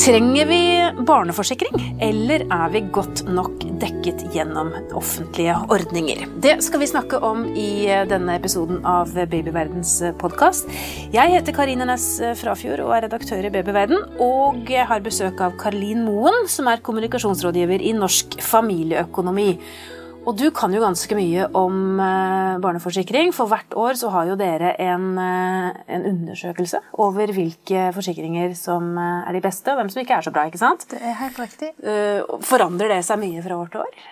Trenger vi barneforsikring, eller er vi godt nok dekket gjennom offentlige ordninger? Det skal vi snakke om i denne episoden av Babyverdens podkast. Jeg heter Karine Næss Frafjord og er redaktør i Babyverden. Og jeg har besøk av Karlin Moen, som er kommunikasjonsrådgiver i Norsk familieøkonomi. Og du kan jo ganske mye om eh, barneforsikring, for hvert år så har jo dere en, eh, en, undersøkelse over hvilke forsikringer som eh, er de beste, og hvem som ikke er så bra, ikke sant? Det er helt riktig. Forandrer det seg mye fra år til år?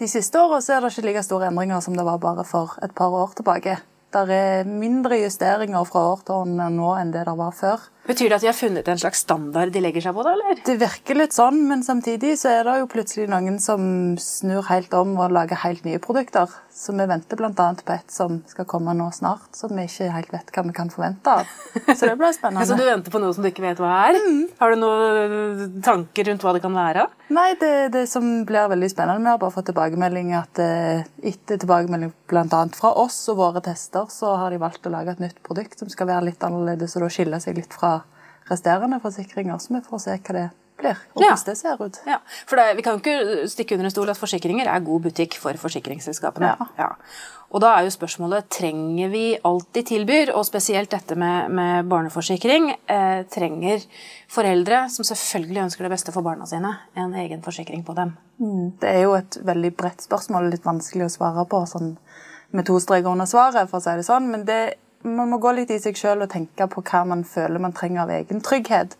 De siste åra er det ikke like store endringer som det var bare for et par år tilbake. Det er mindre justeringer fra år til år nå enn det det var før. Betyr det at de har funnet en slags standard de legger seg på? da, eller? Det virker litt sånn, men samtidig så er det jo plutselig noen som snur helt om og lager helt nye produkter. Så vi venter bl.a. på et som skal komme nå snart, som vi ikke helt vet hva vi kan forvente av. Så det blir spennende. så du venter på noe som du ikke vet hva er? Mm. Har du noen tanker rundt hva det kan være? Nei, det, det som blir veldig spennende, vi har bare fått tilbakemelding at eh, etter tilbakemelding bl.a. fra oss og våre tester, så har de valgt å lage et nytt produkt som skal være litt annerledes og da skille seg litt fra resterende forsikringer, så vi får se hva det blir, og hvordan det ser ut. Ja, for det, Vi kan jo ikke stikke under en stol at forsikringer er god butikk for forsikringsselskapene. Ja. Ja. Og da er jo spørsmålet trenger vi alt de tilbyr, og spesielt dette med, med barneforsikring. Eh, trenger foreldre, som selvfølgelig ønsker det beste for barna sine, en egen forsikring på dem? Mm, det er jo et veldig bredt spørsmål, litt vanskelig å svare på sånn med to streker under svaret, for å si det sånn. men det man må gå litt i seg sjøl og tenke på hva man føler man trenger av egen trygghet.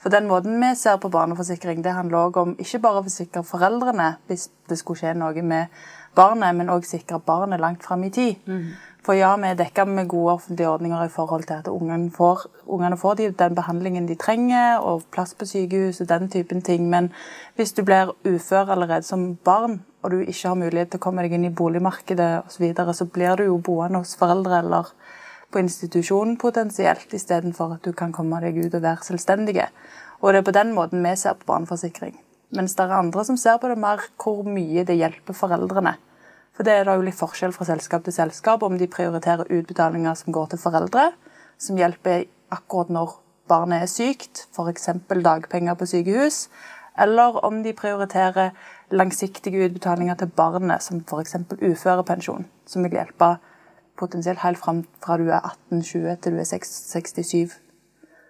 For den måten vi ser på barneforsikring, det handler òg om ikke bare å forsikre foreldrene hvis det skulle skje noe med barnet, men òg sikre barnet langt fram i tid. Mm. For ja, vi er dekka med gode offentlige ordninger i forhold til at ungene får, ungene får de, den behandlingen de trenger, og plass på sykehus og den typen ting. Men hvis du blir ufør allerede som barn, og du ikke har mulighet til å komme deg inn i boligmarkedet osv., så, videre, så blir du jo boende hos foreldre eller på institusjon potensielt, istedenfor at du kan komme deg ut og være selvstendige. Og det er på den måten vi ser på barneforsikring. Mens det er andre som ser på det mer hvor mye det hjelper foreldrene. For det er da jo litt forskjell fra selskap til selskap om de prioriterer utbetalinger som går til foreldre, som hjelper akkurat når barnet er sykt, f.eks. dagpenger på sykehus, eller om de prioriterer langsiktige utbetalinger til barnet, som f.eks. uførepensjon, som vil hjelpe potensielt helt fram fra du er 18-20 til du er 67.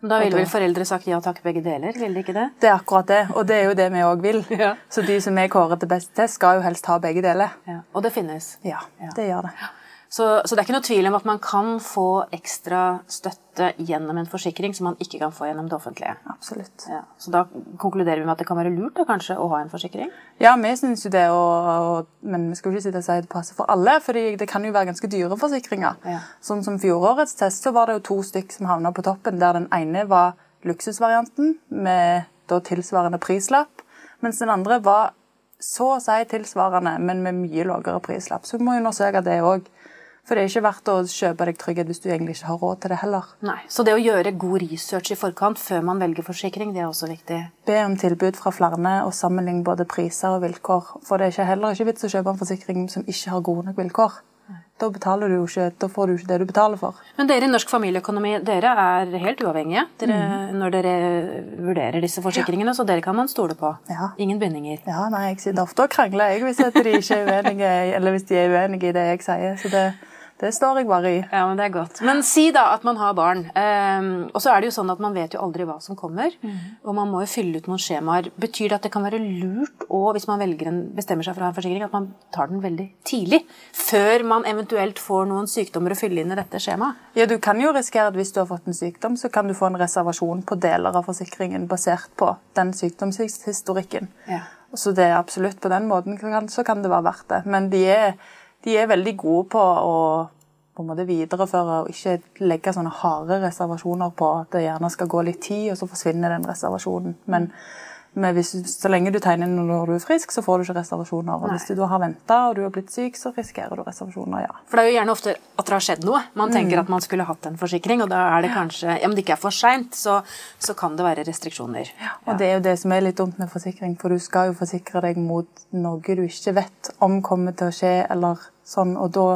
Da ville vel foreldre sagt ja takk, begge deler? vil de ikke det? Det er akkurat det, og det er jo det vi òg vil. Ja. Så de som er kåret til best test, skal jo helst ha begge deler. Ja. Og det finnes? Ja, det gjør det. Så, så, det er ikke noe tvil om at man kan få ekstra støtte gjennom en forsikring som man ikke kan få gjennom det offentlige. Absolutt. Ja, så da konkluderer vi med at det kan være lurt da, kanskje å ha en forsikring? Ja, vi syns jo det, og, og, men vi skal jo ikke sitte og si det passer for alle. For det kan jo være ganske dyre forsikringer. Ja. Sånn som fjorårets test, så var det jo to stykk som havna på toppen, der den ene var luksusvarianten med da tilsvarende prislapp, mens den andre var så å si tilsvarende, men med mye lavere prislapp. Så vi må undersøke det òg. For det er ikke verdt å kjøpe deg trygghet hvis du egentlig ikke har råd til det heller. Nei, Så det å gjøre god research i forkant før man velger forsikring, det er også viktig? Be om tilbud fra flere og sammenligne både priser og vilkår. For det er ikke heller ikke vits å kjøpe en forsikring som ikke har gode nok vilkår. Da, du ikke, da, får du ikke det du betaler for. Men dere i Norsk familieøkonomi dere er helt uavhengige dere, mm. når dere vurderer disse forsikringene, ja. så dere kan man stole på? Ja. Ingen bindinger? Ja, nei, jeg sitter ofte og krangler jeg, hvis, de ikke er uenige, eller hvis de er uenige i det jeg sier. så det det står jeg bare i. Ja, Men det er godt. Men si da at man har barn. Um, og så er det jo sånn at man vet jo aldri hva som kommer. Mm. Og man må jo fylle ut noen skjemaer. Betyr det at det kan være lurt og hvis man en, bestemmer seg for å ha en forsikring, at man tar den veldig tidlig? Før man eventuelt får noen sykdommer å fylle inn i dette skjemaet? Ja, du kan jo risikere at hvis du har fått en sykdom, så kan du få en reservasjon på deler av forsikringen basert på den sykdomshistorikken. Ja. Så det er absolutt på den måten så kan det være verdt det. Men de er de er veldig gode på å på en måte videreføre og ikke legge sånne harde reservasjoner på at det gjerne skal gå litt tid, og så forsvinner den reservasjonen. Men, men hvis, så lenge du tegner når du er frisk, så får du ikke reservasjoner. Og Nei. hvis du har venta og du har blitt syk, så risikerer du reservasjoner, ja. For det er jo gjerne ofte at det har skjedd noe. Man tenker mm. at man skulle hatt en forsikring, og da er det kanskje Ja, men det ikke er for seint, så, så, kan det være restriksjoner. Ja, og ja. det er jo det som er litt dumt med forsikring, for du skal jo forsikre deg mot noe du ikke vet om kommer til å skje, eller sånn, og da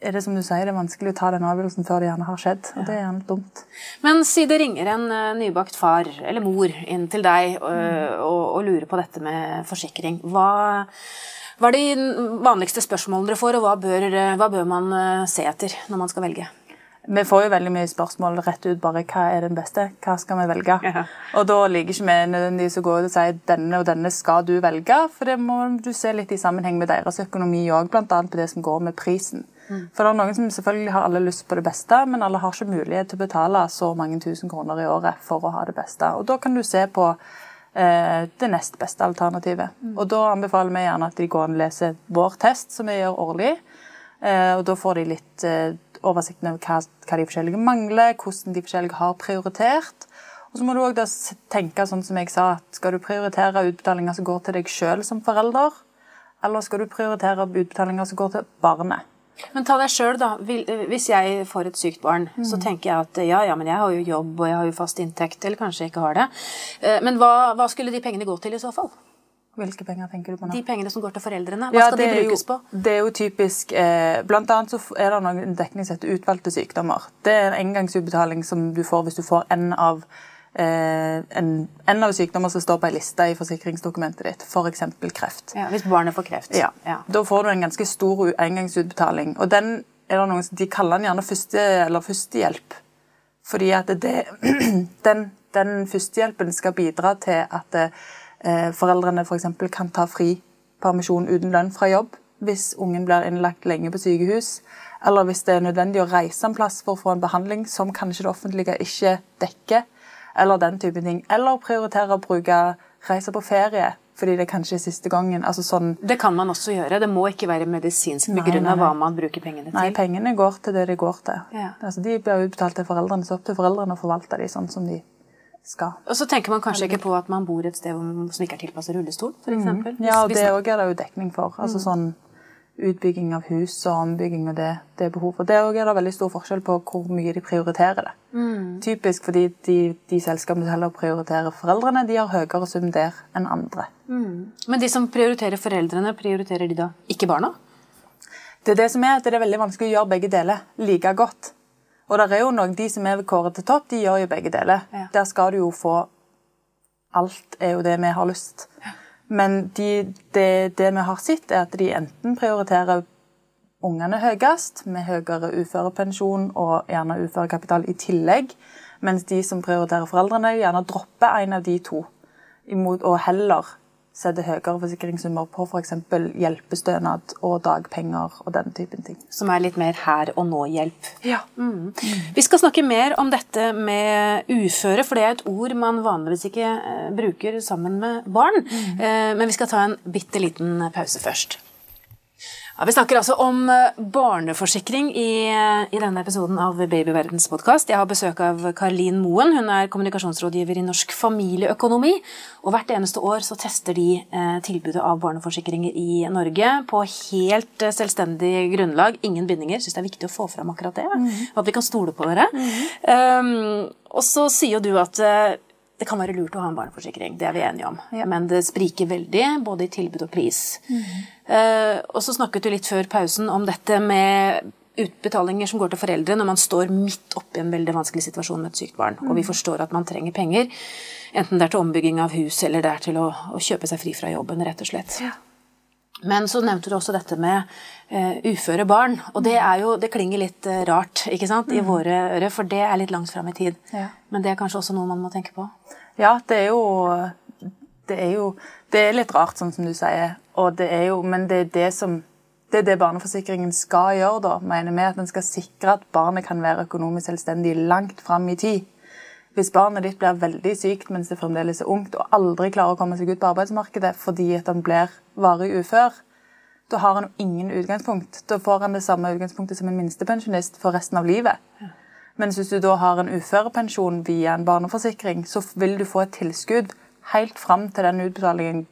er det som du sier, det er vanskelig å ta den avgjørelsen før det gjerne har skjedd. og det er gjerne dumt. Men si det ringer en uh, nybakt far eller mor inn til deg uh, og, og, lurer på dette med forsikring. Hva, hva, er de vanligste spørsmålene dere får, og hva bør, hva bør man se etter når man skal velge? Vi får jo veldig mye spørsmål rett ut bare hva er den beste, hva skal vi velge? Ja. Og da liker ikke vi nødvendigvis å gå ut og si denne og denne skal du velge, for det må du se litt i sammenheng med deres økonomi òg, bl.a. på det som går med prisen. Mm. For det er noen som selvfølgelig har alle lyst på det beste, men alle har ikke mulighet til å betale så mange tusen kroner i året for å ha det beste. Og da kan du se på eh, det nest beste alternativet. Mm. Og da anbefaler vi gjerne at de går og leser vår test, som vi gjør årlig. Eh, og da får de litt eh, oversikten over hva, hva, de forskjellige mangler, hvordan de forskjellige har prioritert. Og så må du også tenke sånn som jeg sa, at skal du prioritere utbetalinger som går til deg sjøl som forelder, eller skal du prioritere utbetalinger som går til barnet? Men ta deg sjøl, da. Hvis jeg får et sykt barn, mm. så tenker jeg at ja, ja, men jeg har jo jobb og jeg har jo fast inntekt, eller kanskje jeg ikke har det. Eh, men hva, hva skulle de pengene gå til i så fall? Hvilke penger tenker du på nå? De pengene som går til foreldrene. Hva ja, skal de brukes jo, på? Det er jo typisk eh, Blant annet så er det noen dekning som heter utvalgte sykdommer. Det er en engangsutbetaling som du får hvis du får en av, eh, en, en av sykdommer som står på ei liste i forsikringsdokumentet ditt, f.eks. kreft. Ja, Hvis barnet får kreft. Ja. ja. Da får du en ganske stor engangsutbetaling. Og den er det noen, De kaller den gjerne første, eller førstehjelp. Fordi at det, den, den førstehjelpen skal bidra til at eh, foreldrene f.eks. For kan ta fri permisjon uten lønn fra jobb hvis ungen blir innlagt lenge på sykehus, eller hvis det er nødvendig å reise en plass for å få en behandling som kanskje det offentlige ikke dekker, eller den type ting. Eller prioritere å bruke reise på ferie fordi det kanskje er siste gangen. Altså sånn det kan man også gjøre. Det må ikke være medisinsk begrunna hva man bruker pengene til. Nei, pengene går til det de går til. Ja. Altså, de blir utbetalt til foreldrene, så opp til foreldrene å forvalte de sånn som de skal. Og så tenker man kanskje ikke på at man bor et sted som ikke er tilpasset rullestol, f.eks. Mm. Ja, og det òg er det jo dekning for. Altså mm. sånn utbygging av hus og ombygging og det, det er behov for. Det er det veldig stor forskjell på hvor mye de prioriterer det. Mm. Typisk fordi de, de selskapene som heller prioriterer foreldrene, de har høyere sum der enn andre. Mm. Men de som prioriterer foreldrene, prioriterer de da ikke barna? Det er det som er at det er veldig vanskelig å gjøre begge deler like godt. Og det er jo noen, de som er kåret til topp, de gjør jo begge deler. Ja. Der skal du jo få Alt er jo det vi har lyst. Men de, det, det, vi har sett, er at de enten prioriterer ungene høyest, med høyere uførepensjon og gjerne uførekapital i tillegg, mens de som prioriterer foreldrene, gjerne dropper en av de to, imot, og heller setter høyere forsikringssummer på f.eks. hjelpestønad og dagpenger og den typen ting. Som er litt mer her og nå-hjelp. Ja. Mm. Vi skal snakke mer om dette med uføre, for det er et ord man vanligvis ikke eh, bruker sammen med barn. Mm. Eh, men vi skal ta en bitte liten pause først. Ja, vi snakker altså om eh, barneforsikring i, eh, i denne episoden av Babyverdens podkast. Jeg har besøk av Karlin Moen. Hun er kommunikasjonsrådgiver i Norsk familieøkonomi. Og hvert eneste år så tester de eh, tilbudet av barneforsikringer i Norge på helt eh, selvstendig grunnlag. Ingen bindinger. Syns det er viktig å få fram akkurat det. Mm. At vi kan stole på dere. Mm. Um, og så sier jo du at eh, det kan være lurt å ha en barneforsikring, det er vi enige om. Ja. Men det spriker veldig, både i tilbud og pris. Mm. Eh, og så snakket du litt før pausen om dette med utbetalinger som går til foreldre når man står midt oppi en veldig vanskelig situasjon med et sykt barn, mm. og vi mm. forstår at man trenger penger. Enten det er til ombygging av hus eller det er til å, å kjøpe seg fri fra jobben, rett og slett. Ja. Men så nevnte du også dette med uh, uføre barn. Og det, jo, det klinger litt uh, rart i mm. våre ører, for det er litt langt fram i tid. Ja. Men det er kanskje også noe man må tenke på? Ja, det er jo Det er jo det er litt rart, sånn som du sier. Det jo, men det er det som det er det barneforsikringen skal gjøre, da, mener vi. At den skal sikre at barnet kan være økonomisk selvstendig langt fram i tid. Hvis barnet ditt blir veldig sykt mens det fremdeles er ungt, og aldri klarer å komme seg ut på arbeidsmarkedet fordi at han blir varig ufør, da har han ingen utgangspunkt. Da får han det samme utgangspunktet som en minstepensjonist for resten av livet. Mens hvis du da har en uførepensjon via en barneforsikring, så vil du få et tilskudd helt fram til den utbetalingen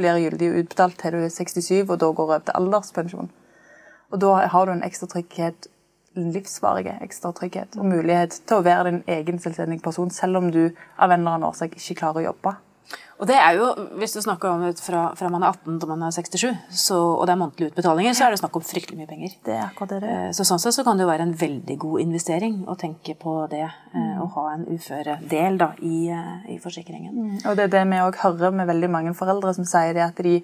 blir gyldig utbetalt til du er 67 og da går over til alderspensjon. Og da har du en ekstra trygghet, en livsvarig ekstra trygghet og mulighet til å være din egen selvstendige person, selv om du av en eller annen årsak ikke klarer å jobbe. Og det er jo, Hvis du snakker om fra, fra man er 18 til man er 67, så, og det er månedlige utbetalinger, så er det snakk om fryktelig mye penger. Det er akkurat det. Eh, Så sånn sett så kan det jo være en veldig god investering å tenke på det. eh, Å ha en uføredel da, i, eh, i forsikringen. Og det er det vi òg hører med veldig mange foreldre som sier det at de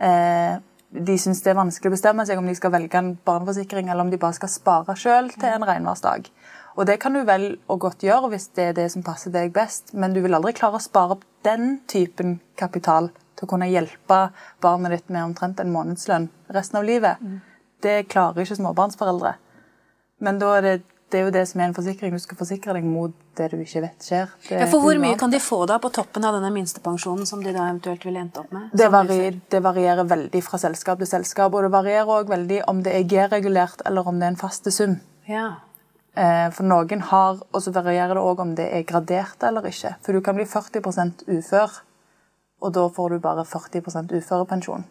eh, de syns det er vanskelig å bestemme seg om de skal velge en barneforsikring eller om de bare skal spare sjøl til en regnværsdag. Og det kan du vel og godt gjøre hvis det er det som passer deg best, men du vil aldri klare å spare opp den typen kapital til å kunne hjelpe barnet ditt med omtrent en månedslønn resten av livet. Det klarer ikke småbarnsforeldre. Men da er det, det er jo det som er en forsikring. Du skal forsikre deg mot det du ikke vet skjer. Ja, for Hvor mye kan de få da på toppen av denne minstepensjonen som de da eventuelt ville endt opp med? Det, varier, det varierer veldig fra selskap til selskap, og det varierer også veldig om det er G-regulert eller om det er en faste sum. Ja. Eh, For noen har, og så varierer det også om det er gradert eller ikke. For du kan bli 40% ufør, og da får du bare 40% uførepensjon.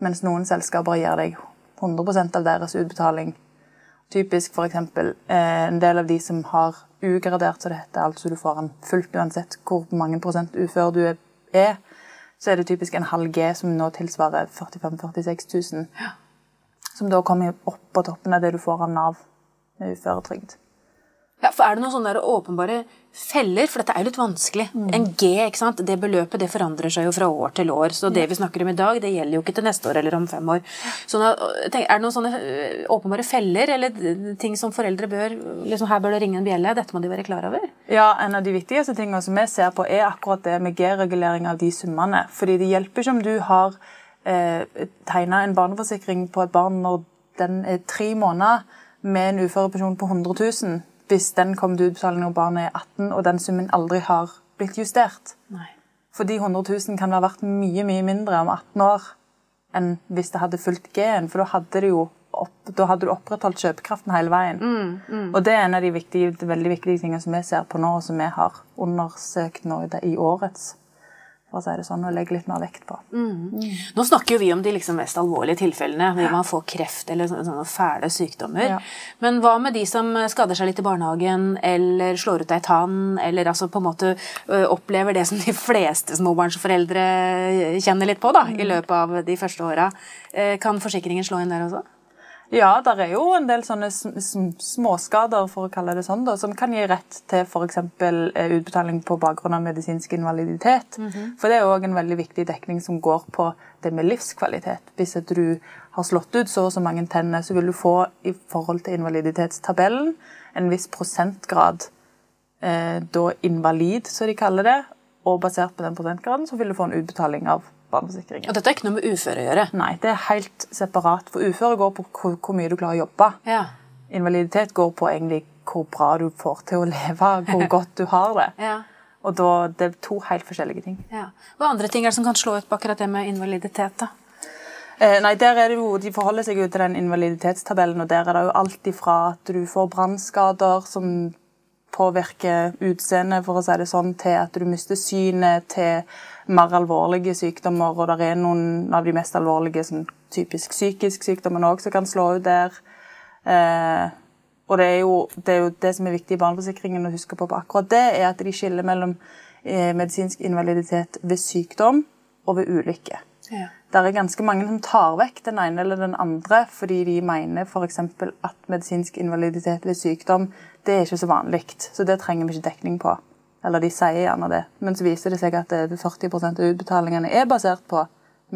Mens noen selskaper gir deg 100% av deres utbetaling. Typisk f.eks. Eh, en del av de som har ugradert, så det heter, altså du får den fullt uansett hvor mange prosent ufør du er, så er det typisk en halv G som nå tilsvarer 45 000-46 000. Som da kommer opp på toppen av det du får av Nav uføretrygd. Ja, for Er det noen sånne der åpenbare feller? For dette er jo litt vanskelig. En G, ikke sant? det beløpet det forandrer seg jo fra år til år. Så det vi snakker om i dag, det gjelder jo ikke til neste år eller om fem år. Sånn at, tenk, er det noen sånne øh, åpenbare feller eller ting som foreldre bør liksom Her bør det ringe en bjelle. Dette må de være klar over. Ja, En av de viktigste tingene som vi ser på, er akkurat det med G-regulering av de summene. Fordi det hjelper ikke om du har eh, tegna en barneforsikring på et barn når den er tre måneder, med en uførepensjon på 100 000, hvis den kommer til utbetaling når barnet er 18 og den summen aldri har blitt justert. Nei. Fordi 100 000 kan være verdt mye mye mindre om 18 år enn hvis det hadde fulgt G-en. For da hadde, opp, da hadde du opprettholdt kjøpekraften hele veien. Og det er en av de viktige, veldig viktige tingene som vi ser på nå, og som vi har undersøkt nå i årets. For å si det sånn, og legge litt mer vekt på. Nå snakker jo vi om de liksom mest alvorlige tilfellene, hvor man får kreft eller sånne, fæle sykdommer. Ja. Men hva med de som skader seg litt i barnehagen, eller slår ut ei tann, eller altså på en måte opplever det som de fleste småbarnsforeldre kjenner litt på da, i løpet av de første åra? Eh, Kan forsikringen slå inn der også? Ja, der er jo en del sånne sm- sm- småskader, for å kalle det sånn, da, som kan gi rett til f.eks. utbetaling på bakgrunn av medisinsk invaliditet. For det er òg en veldig viktig dekning som går på det med livskvalitet. Hvis du har slått ut så og så mange tenner, så vil du få i forhold til invaliditetstabellen en viss prosentgrad eh, da invalid, som de kaller det. Og basert på den prosentgraden så vil du få en utbetaling av barneforsikringen. Og dette er ikke noe med uføre å gjøre. Nei, det er helt separat. For uføre går på hvor, hvor mye du klarer å jobbe. Ja. Invaliditet går på egentlig hvor bra du får til å leve, hvor godt du har det. Ja. Og da, det er to helt forskjellige ting. ja. Hva andre ting er det som kan slå ut på akkurat det med invaliditet? da? Eh, nei, der er det jo, De forholder seg jo til den invaliditetstabellen, og der er det jo alt ifra at du får brannskader som påvirker utseendet, for å si det sånn, til at du mister synet, til mer alvorlige sykdommer. Og det er noen av de mest alvorlige, som typisk psykisk sykdommen òg, som kan slå ut der. Eh, og det er, jo, det er jo det som er viktig i barneforsikringen å huske på på akkurat det, er at de skiller mellom eh, medisinsk invaliditet ved sykdom og ved ulykke. Ja. Der er ganske mange som tar vekk den ene eller den andre fordi de mener f.eks. at medisinsk invaliditet ved sykdom det er ikke så vanlig, så det trenger vi ikke dekning på. Eller de sier gjerne det. Men så viser det seg at 40% av utbetalingene er basert på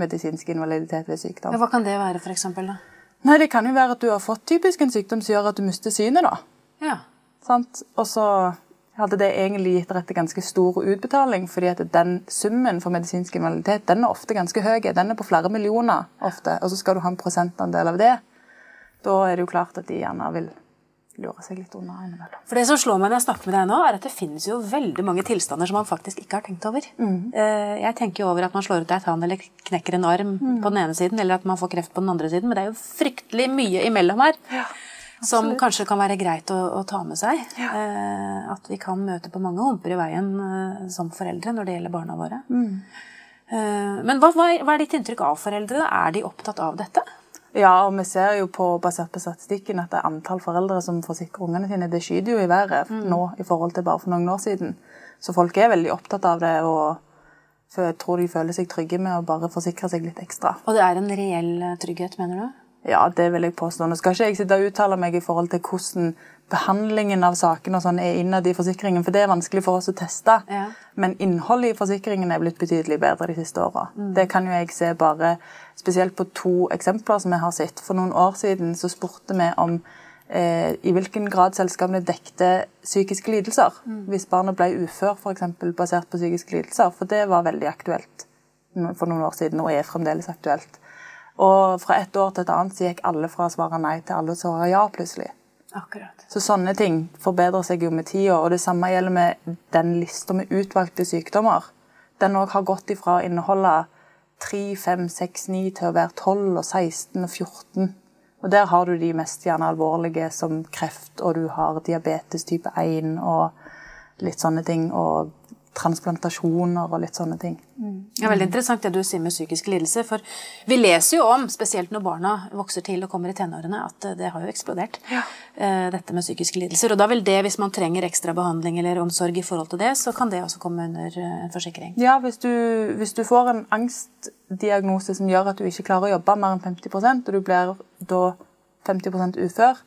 medisinsk invaliditet ved sykdom. Ja, Hva kan det være, da? Nei, Det kan jo være at du har fått typisk en sykdom som gjør at du mister synet. da. Ja. Sant? Og så hadde det egentlig gitt rett til ganske stor utbetaling, fordi at den summen for medisinsk invaliditet den er ofte ganske høy. Den er på flere millioner ofte, og så skal du ha en prosentandel av det. Da er det jo klart at de gjerne vil lure seg litt unna innimellom. For det som slår meg når jeg snakker med deg nå, er at det finnes jo veldig mange tilstander som man faktisk ikke har tenkt over. Mm. Jeg tenker jo over at man slår ut ei tann eller knekker en arm på den ene siden, eller at man får kreft på den andre siden, men det er jo fryktelig mye imellom her. Som kanskje kan være greit å, å ta med seg. Eh, at vi kan møte på mange humper i veien eh, som foreldre når det gjelder barna våre. Eh, men hva, hva, er, ditt inntrykk av foreldre? Er de opptatt av dette? Ja, og vi ser jo på, basert på statistikken at det er antall foreldre som forsikrer ungene sine, det skyter jo i været nå i forhold til bare for noen år siden. Så folk er veldig opptatt av det og jeg tror de føler seg trygge med å bare forsikre seg litt ekstra. Og det er en reell eh, trygghet, mener du? Ja, det vil jeg påstå. Nå skal ikke jeg sitte og uttale meg i forhold til hvordan behandlingen av sakene og sånn er innad i forsikringen, for det er vanskelig for oss å teste. Ja. Men innholdet i forsikringen er blitt betydelig bedre de siste åra. Det kan jo jeg se bare spesielt på to eksempler som jeg har sett. For noen år siden så spurte vi om eh, i hvilken grad selskapene dekte psykiske lidelser. Hvis barnet ble ufør, f.eks. basert på psykiske lidelser. For det var veldig aktuelt for noen år siden, og er fremdeles aktuelt. Og fra et år til et annet så gikk alle fra å svare nei til alle å svare ja plutselig. Akkurat. Så sånne ting forbedrer seg jo med tida. Og det samme gjelder med den lista med utvalgte sykdommer. Den òg har gått ifra å inneholde 3, 5, 6, 9 til å være 12 og 16 og 14. Og der har du de mest gjerne alvorlige som kreft, og du har diabetes type 1 og litt sånne ting. Og transplantasjoner og litt sånne ting. Ja, er veldig interessant det du sier med psykisk lidelse. For vi leser jo om, spesielt når barna vokser til og kommer i tenårene, at det har jo eksplodert. ja. Dette med psykiske lidelser. Og da vil det, hvis man trenger ekstra behandling eller omsorg i forhold til det, så kan det også komme under eh, en forsikring. Ja, hvis du, hvis du får en angstdiagnose som gjør at du ikke klarer å jobbe mer enn 50% og du blir da 50% ufør,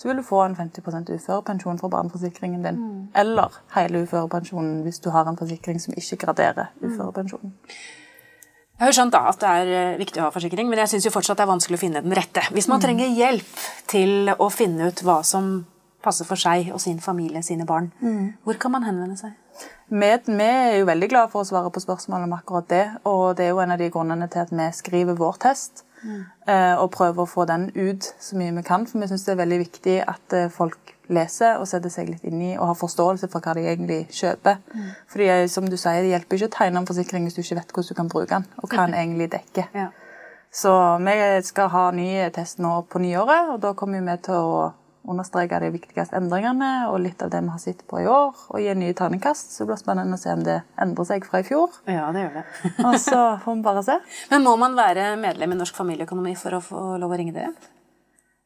så vil du få en 50% uførepensjon fra barneforsikringen din. Eller hele uførepensjonen hvis du har en forsikring som ikke graderer uførepensjonen. Jeg har jo skjønt da at det er eh, viktig å ha forsikring, men jeg syns fortsatt det er vanskelig å finne den rette. Hvis man trenger hjelp til å finne ut hva som passer for seg og sin familie, sine barn, hvor kan man henvende seg? Vi, vi er jo veldig glade for å svare på spørsmål om akkurat det, og det er jo en av de grunnene til at vi skriver vår test. Eh, Og prøve å få den ut så mye vi kan, for vi syns det er veldig viktig at eh, folk leser og setter seg litt inn i og har forståelse for hva de egentlig kjøper. Fordi eh, som du sier, det hjelper ikke å tegne en forsikring hvis du ikke vet hvordan du kan bruke den, og hva den egentlig dekker. Ja. Så vi skal ha ny test nå på nyåret, og da kommer vi til å understreke de viktigste endringene og litt av det vi har sett på i år, og gi nye ny terningkast. Så det blir spennende å se om det endrer seg fra i fjor. ja, det gjør det. Og så får vi bare se. Men må man være medlem i Norsk familieøkonomi for å få lov å ringe dere?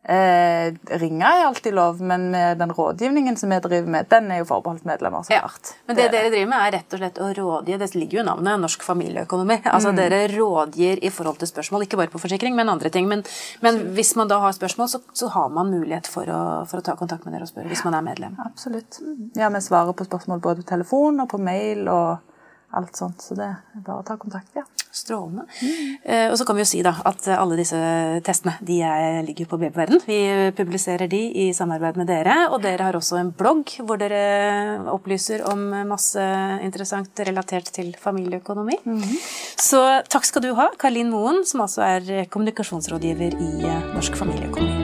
Eh, ringer er alltid lov, men med den rådgivningen som vi driver med, den er jo forbeholdt medlemmer. så klart. Men det dere driver med, er rett og slett å rådgi Det ligger jo i navnet Norsk familieøkonomi. Altså Dere rådgir i forhold til spørsmål, ikke bare på forsikring, men andre ting. Men, men hvis man da har spørsmål, så, så har man mulighet for å, for å ta kontakt med dere og spørre hvis man er medlem. Absolutt. Ja, Vi svarer på spørsmål både på telefon og på mail og alt sånt, så det er bare å ta kontakt. ja. Strålende. Eh, og så kan vi jo si da at alle disse testene de er, ligger på Babyverden. Vi publiserer de i samarbeid med dere, og dere har også en blogg hvor dere opplyser om masse interessant relatert til familieøkonomi. Så takk skal du ha, Karlin Moen, som altså er kommunikasjonsrådgiver i eh, Norsk familieøkonomi.